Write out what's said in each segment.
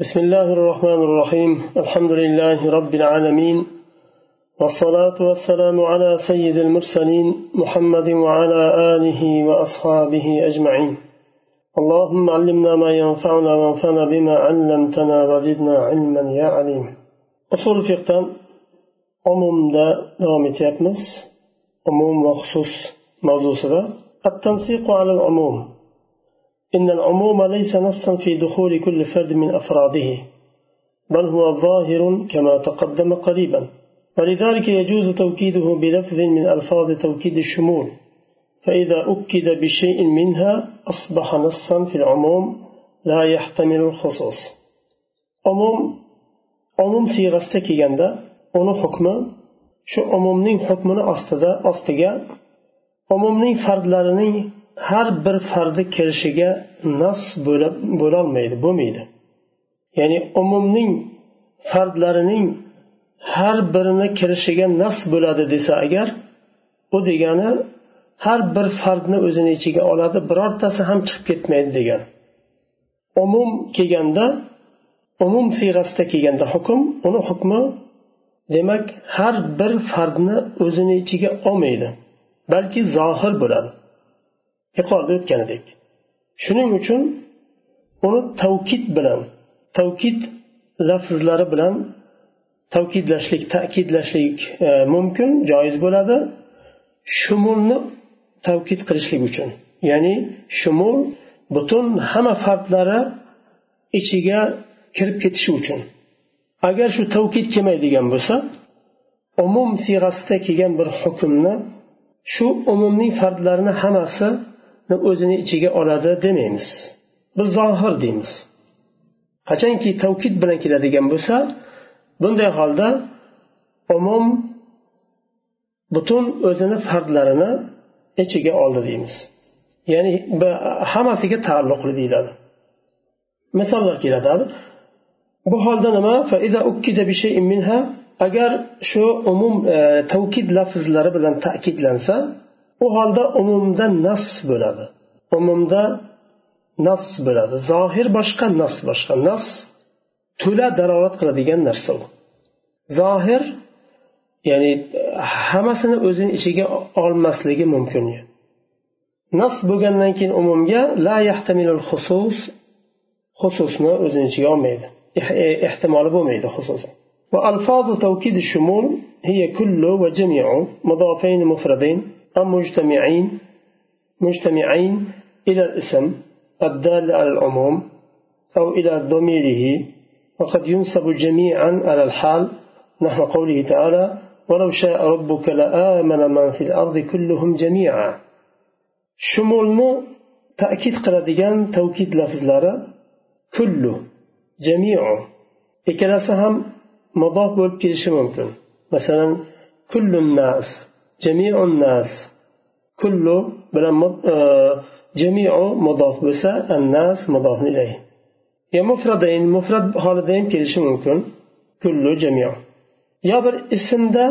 بسم الله الرحمن الرحيم. الحمد لله رب العالمين. والصلاة والسلام على سيد المرسلين محمد وعلى آله وأصحابه أجمعين. اللهم علمنا ما ينفعنا وانفعنا بما علمتنا وزدنا علما يا عليم. أصول الفقه عموم دا دوام يتيقمس عموم وخصوص موضوع التنسيق على العموم. إن العموم ليس نصا في دخول كل فرد من أفراده بل هو ظاهر كما تقدم قريبا. ولذلك يجوز توكيده بلفظ من ألفاظ توكيد الشمول فإذا أكد بشيء منها أصبح نصا في العموم لا يحتمل الخصوص. عموم عموم siyg'asida kelganda uni hukmi shu umumning hukmini ostida ostiga umumning fardlarining har bir fardi kirishiga nas bo'lolmaydi bo'lmaydi. Ya'ni umumning fardlarining har birini kirishiga nas bo'ladi desa agar u degani har bir fardni o'zini ichiga oladi birortasi ham chiqib ketmaydi degan. Umum kelganda umum siyg'asida kelganda hukm uni hukmi demak har bir fardni o'zini ichiga olmaydi balki zohir bo'ladi. Yuqorida o'tganidek. Shuning uchun uni tavkid bilan tavkid lafzlari bilan tavkidlashlik ta'kidlashlik e, mumkin joiz bo'ladi. Shumulni tavkid qilishlik uchun. Ya'ni shumul butun hamma fardlari ichiga kirib ketishi uchun. Agar shu tavkid kelmaydigan bo'lsa umum siyg'asida kelgan bir hukmni shu umumning fardlarini hammasi o'zini ichiga oladi demaymiz. Biz zohir deymiz. Qachonki tavkid bilan keladigan bo'lsa bunday holda umum butun o'zini fardlarini ichiga oldi deymiz. Ya'ni hammasiga taalluqli deyiladi. Misollar keladi bu holda nima? Agar shu umum e, tavkid lafzlari bilan ta'kidlansa u holda umumda nas bo'ladi umumda nas bo'ladi zohir boshqa nas boshqa nas to'la dalolat qiladigan narsa u zohir ya'ni hammasini o'zini ichiga olmasligi mumkin nas bo'lgandan keyin umumga la yahtamilul xusus xususni o'zini ichiga olmaydi ehtimoli bo'lmaydi xususan وألفاظ توكيد الشمول هي كل وجميع مضافين مفردين أو مجتمعين مجتمعين إلى الاسم الدال على العموم أو إلى ضميره. وقد ينسب جميعا على الحال نحو قوله تعالى ولو شاء ربك لآمن من في الأرض كلهم جميعا. شمولنا تأكيد قلديان توكيد لفظلارا كل جميع ikkalasi ham mudof bo'lib kelishi mumkin masalan kullu nas jamiun nas. Kullu bilan jamiu mudof bo'lsa annas mudof ilayh yo mufradayn mufrad holida ham kelishi mumkin kullu jamiu yo bir ismda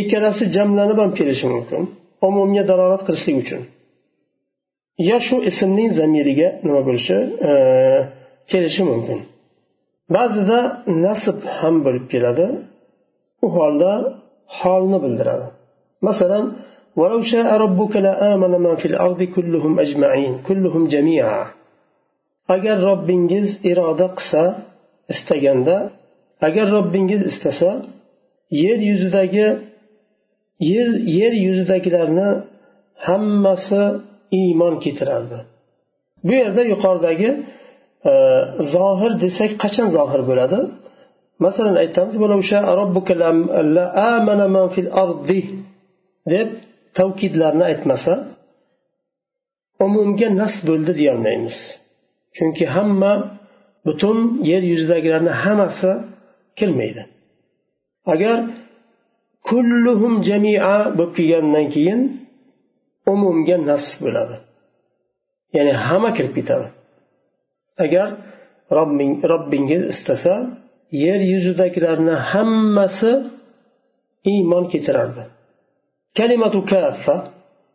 ikkalasi jamlanib ham kelishi mumkin umumga dalolat qilishlik uchun. Yo shu ismning zamiriga nima bo'lishi kelishi mumkin ba'zida nasb ham bo'lib keladi. U holda holni bildiradi masalan ولو شاء ربك لآمن من في الأرض كلهم أجمعين كلهم جميعا agar robbingiz iroda qilsa istaganda agar robbingiz istasa yer yuzidagi yer yer yuzidagilarni hammasi iymon keltirardi bu yerda yuqoridagi e, zohir desak qachon zohir bo'ladi masalan aytamiz deb tavkidlarni aytmasa umumga nas bo'ldi deyolmaymiz. Chunki hamma butun yer yuzidagilarni hammasi kelmaydi. Agar kulluhum jamia bo'lib kelgandan keyin umumga nas bo'ladi. Ya'ni hamma kirib ketadi. Agar robbing robbingiz istasa yer yuzidagilarni hammasi iymon keltirardi kalimatu kaffa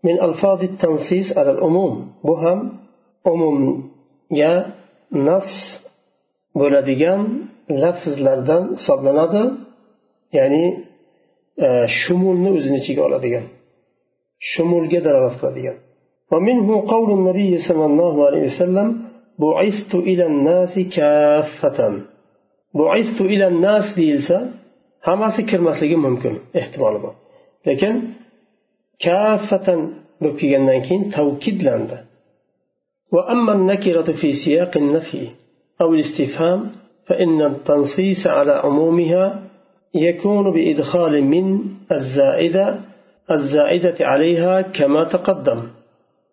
min alfozi tansis alal umum bu ham umumga nas bo'ladigan lafzlardan hisoblanadi ya'ni e, shumulni o'zini ichiga oladigan shumulga dalolat qiladigan ومنه قول النبي صلى الله عليه وسلم بعثت إلى الناس كافة بعثت إلى الناس deyilsa hammasi kirmasligi mumkin ehtimoli bor lekin kaffatan bo'lib kelgandan keyin وأما النكرة في سياق النفي أو الاستفهام فإن التنصيص على عمومها يكون بإدخال من الزائدة الزائدة عليها كما تقدم.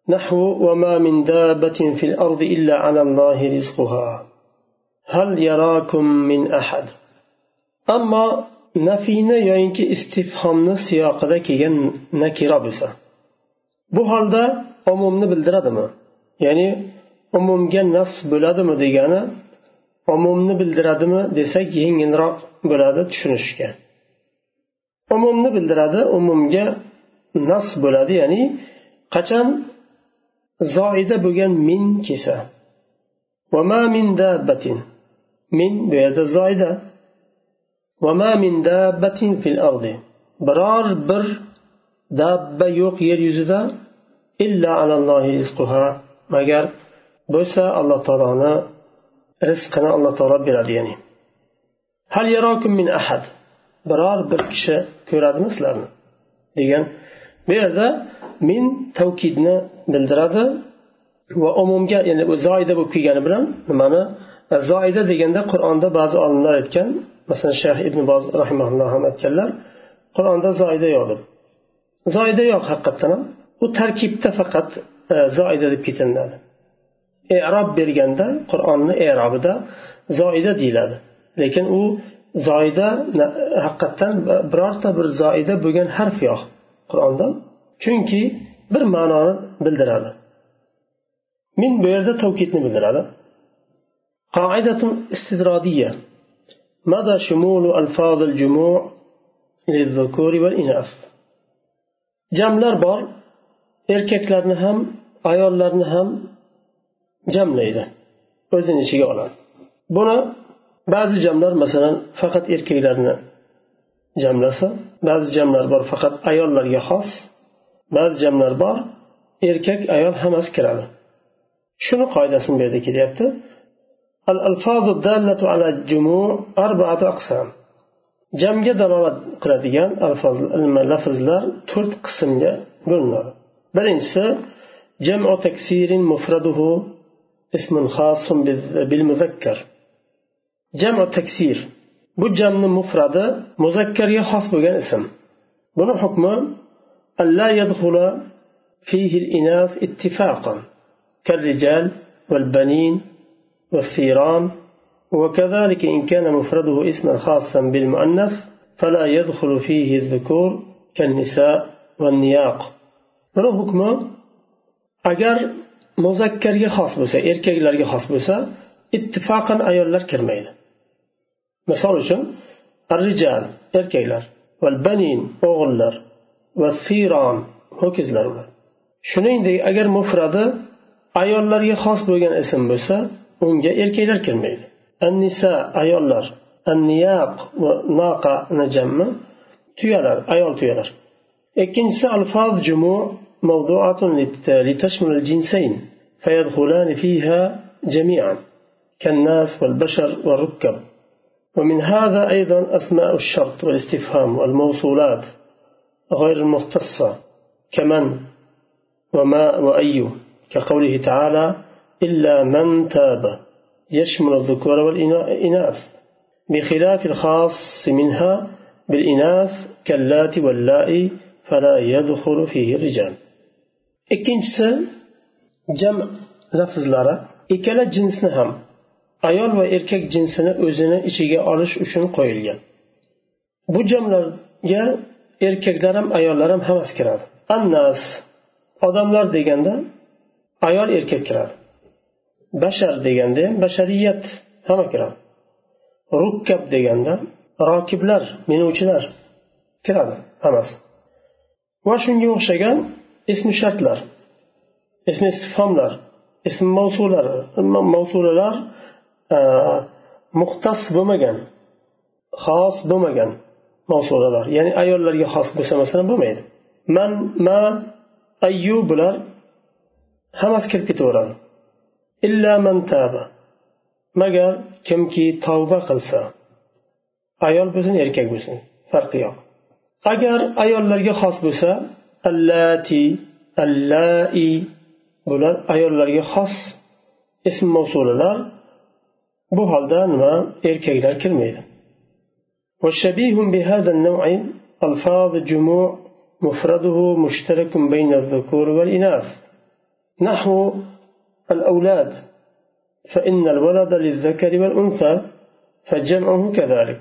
نحو وما من دابة في الأرض إلا على الله رزقها. هل يراكم من أحد؟ أما nafiyni yoyinki istifhomni siyoqida kelgan nakiro bo'lsa bu holda umumni bildiradimi? Ya'ni umumga nas bo'ladimi degani umumni bildiradimi desak yengilroq bo'ladi tushunishga. Umumni bildiradi umumga nas bo'ladi ya'ni qachon zoida bo'lgan min kelsa. Min dabbatin. Min bu yerda zoida. Biror bir dabba yo'q yer yuzida illa alallohi rizquha. Magar bo'lsa alloh taoloni rizqini alloh taolo beradi ya'ni. Hal yarokum min ahad? Biror bir kishi ko'radimi sizlarni? degan bu yerda min tavkidni bildiradi. Va umumga ya'ni zoida bo'lib kelgani bilan nimani? Zoida deganda qur'onda ba'zi olimlar aytgan masalan shayx ibn boz rahimaulloh ham aytganlar qur'onda zoida yo'q deb. Zoida yo'q haqiqatdan ham. U tarkibda faqat e, zoida deb ketinadi erob berganda qur'onni erobida zoida deyiladi. Lekin u zoida haqiqatdan birorta bir zoida bo'lgan harf yo'q qur'onda chunki bir ma'noni bildiradi. Min bu yerda tavkidni bildiradi. Qoidatun istidrodiya مدى شمول ألفاظ الجموع للذكور والإناث jamlar bor erkaklarni ham ayollarni ham jamlaydi o'zini ichiga oladi buni ba'zi jamlar masalan faqat erkaklarni jamlasa ba'zi jamlar bor faqat ayollarga xos ba'zi jamlar bor erkak ayol hammasi kiradi shuni qoidasini bu yerda kelyapti الألفاظ الدالة على الجموع أربعة أقسام. جمع دلالة قرديان ألفاظ الملفظ لر ترت قسم بلنر بل إنسى جمع تكسير مفرده اسم خاص بالمذكر. جمع تكسير bu jamni mufradi muzakkarga xos bo'lgan ism buni hukmi alla yadxula fihi al ittifaqan kal rijal wal والثيران وكذلك إن كان مفرده اسما خاصا بالمؤنث فلا يدخل فيه الذكور كالنساء والنياق buni hukmi agar muzakkarga xos bo'lsa erkaklarga xos bo'lsa ittifoqan ayollar kirmaydi misol uchun arrijal erkaklar val banin o'g'illar va firon ho'kizlar ular shuningdek agar mufradi ayollarga xos bo'lgan ism bo'lsa unga erkaklar kirmaydi annisa ayollar anniyaq va naqa jammi tuyalar ayol tuyalar. Ikkinchisi alfaz jumu موضوعة لتشمل الجنسين فيدخلان فيها جميعا كالناس والبشر والركب ومن هذا أيضا أسماء الشرط والاستفهام والموصولات غير المختصة كمن وما وأي كقوله تعالى إلا من تاب يشمل الذكور والإناث بخلاف الخاص منها بالإناث كاللات واللائي فلا يدخل فيه الرجال ikkinchisi jam lafzlari ikkala jinsni ham ayol va erkak jinsini o'zini ichiga olish uchun qo'yilgan bu jamlarga erkaklar ham ayollar ham hammasi kiradi annas odamlar deganda ayol erkak kiradi Bashar deganda ham bashariyat hamma kiradi rukkab deganda rokiblar minuvchilar kiradi hammasi. Va shunga o'xshagan ismi shartlar ismi istifhomlar ism mavsular mavsulalar e, muxtas bo'lmagan xos bo'lmagan mavsulalar ya'ni ayollarga xos bo'lsa masalan bo'lmaydi. Man ma ayyu bular hammasi kirib ketaveradi. illa man taba magar kimki tavba qilsa ayol bo'lsin erkak bo'lsin farqi yo'q agar ayollarga xos bo'lsa allati allai bular ayollarga xos ism mavsulalar bu holda nima erkaklar kirmaydi والشبيه بهذا النوع ألفاظ جموع مفرده مشترك بين الذكور والإناث نحو الأولاد فإن الولد للذكر والأنثى فجمعه كذلك.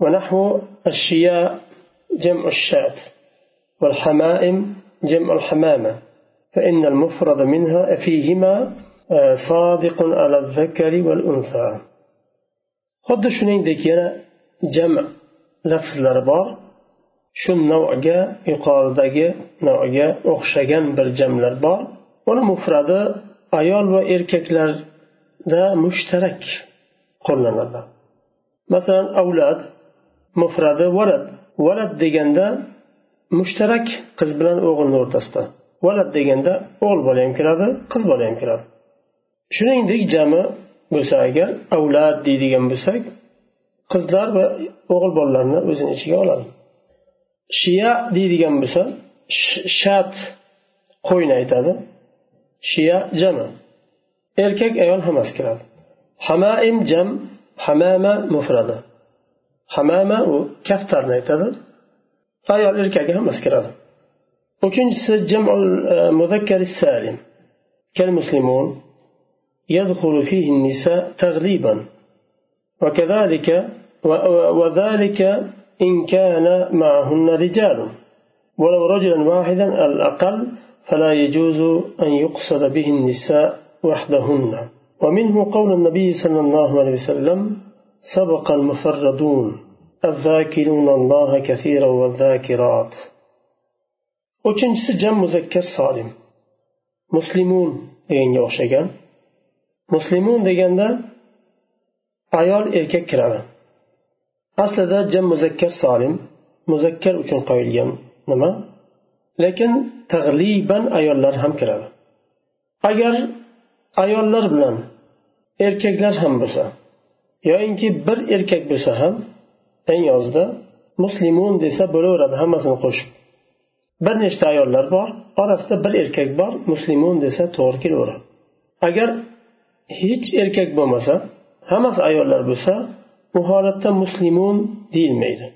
ونحو الشياء جمع الشاة والحمائم جمع الحمامة فإن المفرد منها فيهما صادق على الذكر والأنثى. خد shuningdek yana jam lafzlari bor shu navga yuqoridagi navga o'xshagan bir jamlar bor uni mufradi ayol va erkaklarda mushtarak qo'llanadi masalan avlad mufradi valad. Valad deganda mushtarak qiz bilan o'g'ilni o'rtasida. Valad deganda o'g'il bola ham kiradi qiz bola ham kiradi. Shuningdek jami bo'lsa agar avlad deydigan bo'lsak qizlar va o'g'il bolalarni o'zini ichiga oladi. Shiya deydigan bo'lsa shat qo'yni aytadi. Shiya jami erkak ayol hammasi kiradi hamaim jam hamama mufradi hamama u kaftarni aytadi ayol erkagi hammasi kiradi uchinchisi jamul muzakkari salim كالمسلمون يدخل فيه النساء تغليبا وكذلك وذلك إن كان معهن رجال ولو رجلا واحدا الأقل فلا يجوز أن يقصد به النساء وحدهن ومنه قول النبي صلى الله عليه وسلم سبق المفردون الذاكرون الله كثيرا والذاكرات uchinchisi jam muzakkar solim muslimun deganga o'xshagan muslimun deganda ayol erkak kiradi aslida jam muzakkar solim muzakkar uchun qo'yilgan nima lekin tag'liban ayollar ham kiradi. Agar ayollar bilan erkaklar ham bo'lsa yoyinki bir erkak bo'lsa ham eng yozda muslimun desa bo'laveradi hammasini qo'shib. Bir nechta ayollar bor orasida bir erkak bor muslimun desa to'g'ri kelaveradi. Agar hech erkak bo'lmasa hammasi ayollar bo'lsa bu holatda muslimun deyilmaydi.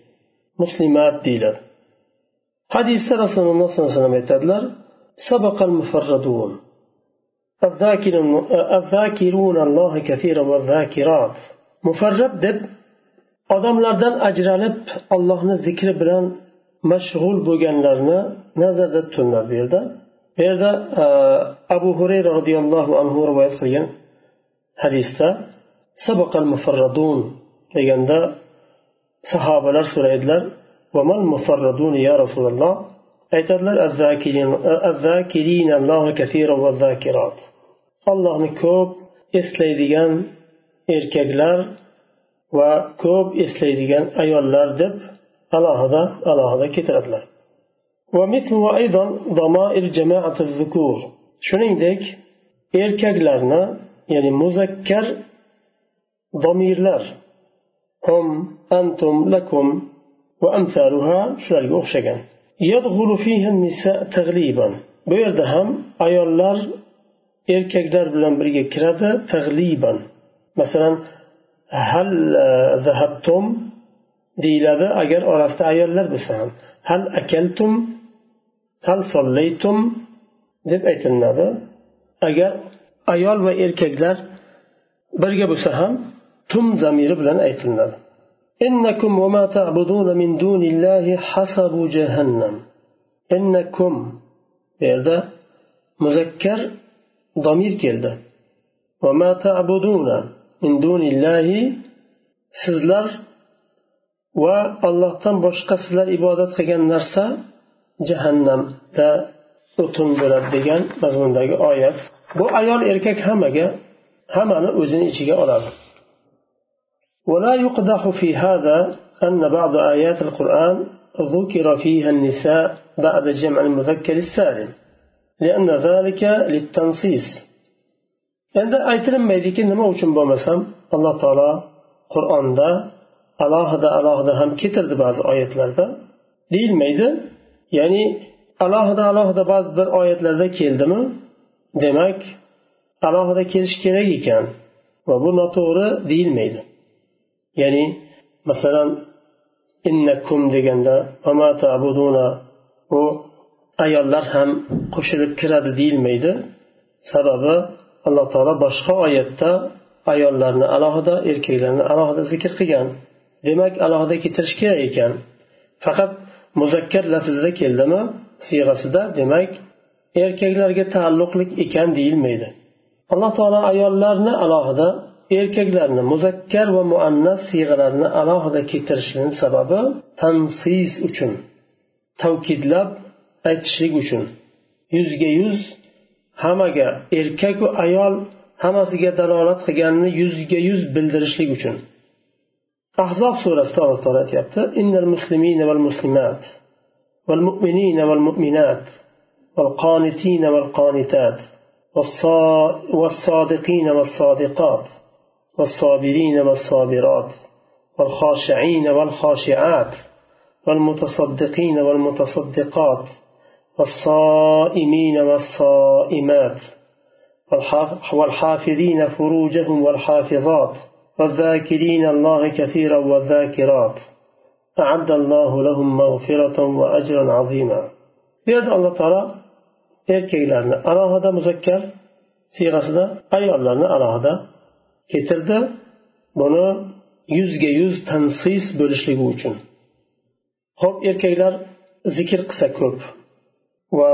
Muslimat deyiladi. hadisda rasululloh sollallohu alayhi vasallam aytadilar sabaqal mufarradun الذاكرون الله كثيرا والذاكرات mufarrab deb odamlardan ajralib ollohni zikri bilan mashg'ul bo'lganlarni nazarda tutiladi bu yerda bu yerda abu hurayra roziyallohu anhu rivoyat qilgan hadisda sabaqal mufarradun deganda sahobalar so'raydilar vamal mufarradun ya rasululloh aytadilar allohni ko'p eslaydigan erkaklar va ko'p eslaydigan ayollar deb alohida alohida keltiradilar shuningdek erkaklarni ya'ni muzakkar domirlar hum antum lakum وأمثالها amsaluha shularga o'xshagan. Bu yerda ham ayollar erkaklar bilan birga kiradi tagliban masalan hal e, zahabtum? deyiladi. Agar orasida ayollar bo'lsa ham hal akaltum? Hal sollaytum? deb aytilinadi. Agar ayol va erkaklar birga bo'lsa ham tum zamiri bilan aytilinadi. إنكم وما تعبدون من دون الله حسب جهنم إنكم yerda muzakkar domir keldi وما تعبدون من دون الله sizlar va allohdan boshqa sizlar ibodat qilgan narsa jahannamda o'tin bo'ladi degan mazmundagi oyat bu ayol erkak hammaga hammani o'zini ichiga oladi ولا يقدح في هذا أن بعض آيات القرآن ذكر فيها النساء بعد جمع المذكر السالم لأن ذلك للتنصيص endi aytilinmaydiki nima uchun bo'lmasam alloh taolo qur'onda alohida alohida ham keltirdi ba'zi oyatlarda deyilmaydi ya'ni alohida alohida ba'zi bir oyatlarda keldimi demak alohida kelishi kerak ekan va bu noto'g'ri deyilmaydi ya'ni masalan innakum deganda bu ayollar ham qo'shilib kiradi deyilmaydi. Sababi alloh taolo boshqa oyatda ayollarni alohida erkaklarni alohida zikr qilgan. Demak alohida keltirish kerak ekan. Faqat muzakkar lafzida keldimi? Siyg'asida demak erkaklarga taalluqli ekan deyilmaydi. Alloh taolo ayollarni alohida erkaklarni muzakkar va muannas siyg'alarni alohida keltirishini sababi tansis uchun tavkidlab aytishlik uchun yuzga yuz hammaga erkaku ayol hammasiga dalolat qilganini yuzga yuz bildirishlik uchun ahzob surasida alloh taolo aytyapti innal muslimina val muslimat val mu'minina val mu'minat val qonitina val qonitat والصادقين والصادقات والصابرين والصابرات والخاشعين والخاشعات والمتصدقين والمتصدقات والصائمين والصائمات والحافظين فروجهم والحافظات والذاكرين الله كثيرا والذاكرات. أعد الله لهم مغفرة وأجرا عظيما. بيد الله تعالى erkaklarni alohida muzakkar siyg'asida ayollarni alohida keltirdi buni yuzga yuz tansis bo'lishligi uchun. Ho'p erkaklar zikr qilsa ko'p va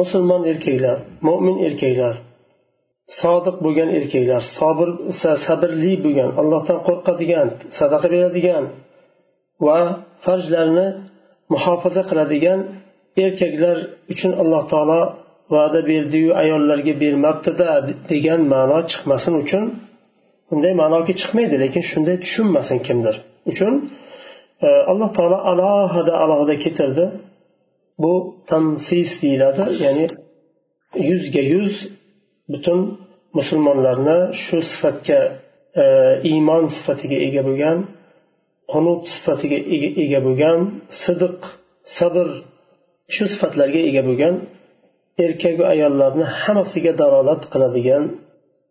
musulmon erkaklar mo'min erkaklar sodiq bo'lgan erkaklar sobir sabrli bo'lgan allohdan qo'rqadigan sadaqa beradigan va farjlarni muhofaza qiladigan erkaklar uchun alloh taolo va'da berdiyu ayollarga bermabdida degan ma'no chiqmasin uchun bunday ma'noga chiqmaydi lekin shunday tushunmasin kimdir. Uchun e, alloh taolo alohida alohida keltirdi. Bu tansis deyiladi ya'ni yuzga yuz butun musulmonlarni shu sifatga e, iymon sifatiga ega bo'lgan qunut sifatiga ega bo'lgan sidiq sabr shu sifatlarga ega bo'lgan erkaku ayollarni hammasiga dalolat qiladigan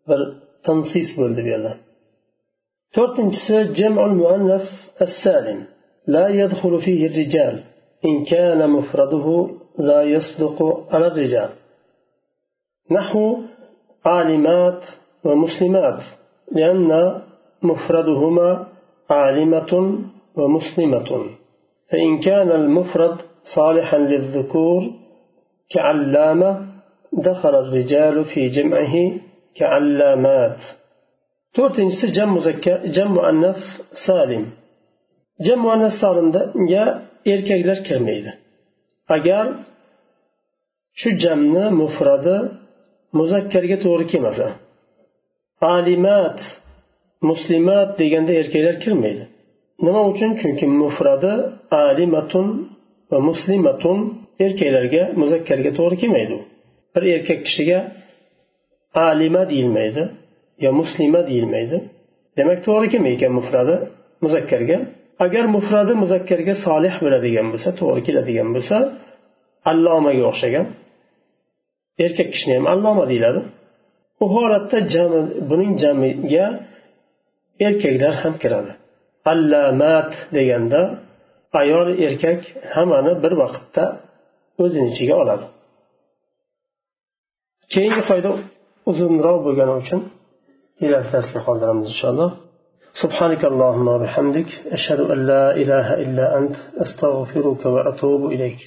bir tansis bo'ldi bu yerda to'rtinchisi jamul muannaf as-salim لا يدخل فيه الرجال. إن كان مفرده لا يصدق على الرجال. نحو عالمات ومسلمات. لأن مفردهما عالمة ومسلمة. فإن كان المفرد صالحا للذكور كعلامة دخل الرجال في جمعه كعلامات to'rtinchisi jam muzakkar jam muannaf salim jam muannas salimga erkaklar kirmaydi agar shu jamni mufradi muzakkarga to'g'ri kelmasa alimat muslimat deganda erkaklar kirmaydi nima uchun chunki mufradi alimatun va muslimatun erkaklarga muzakkarga to'g'ri kelmaydi bir erkak kishiga alima deyilmaydi yo muslima deyilmaydi. Demak to'g'ri kelmaydigan mufradi muzakkarga. Agar mufradi muzakkarga solih bo'ladigan bo'lsa to'g'ri keladigan bo'lsa allomaga o'xshagan. Erkak kishini ham alloma deyiladi. U holatda jami buning jamiga erkaklar ham kiradi. Allamat deganda ayol erkak hammani bir vaqtda o'zini ichiga oladi. Keyingi foyda uzunroq bo'lgani uchun kelasi darsga qoldiramiz inshaalloh سبحانك اللهم وبحمدك أشهد أن لا إله إلا أنت أستغفرك وأتوب إليك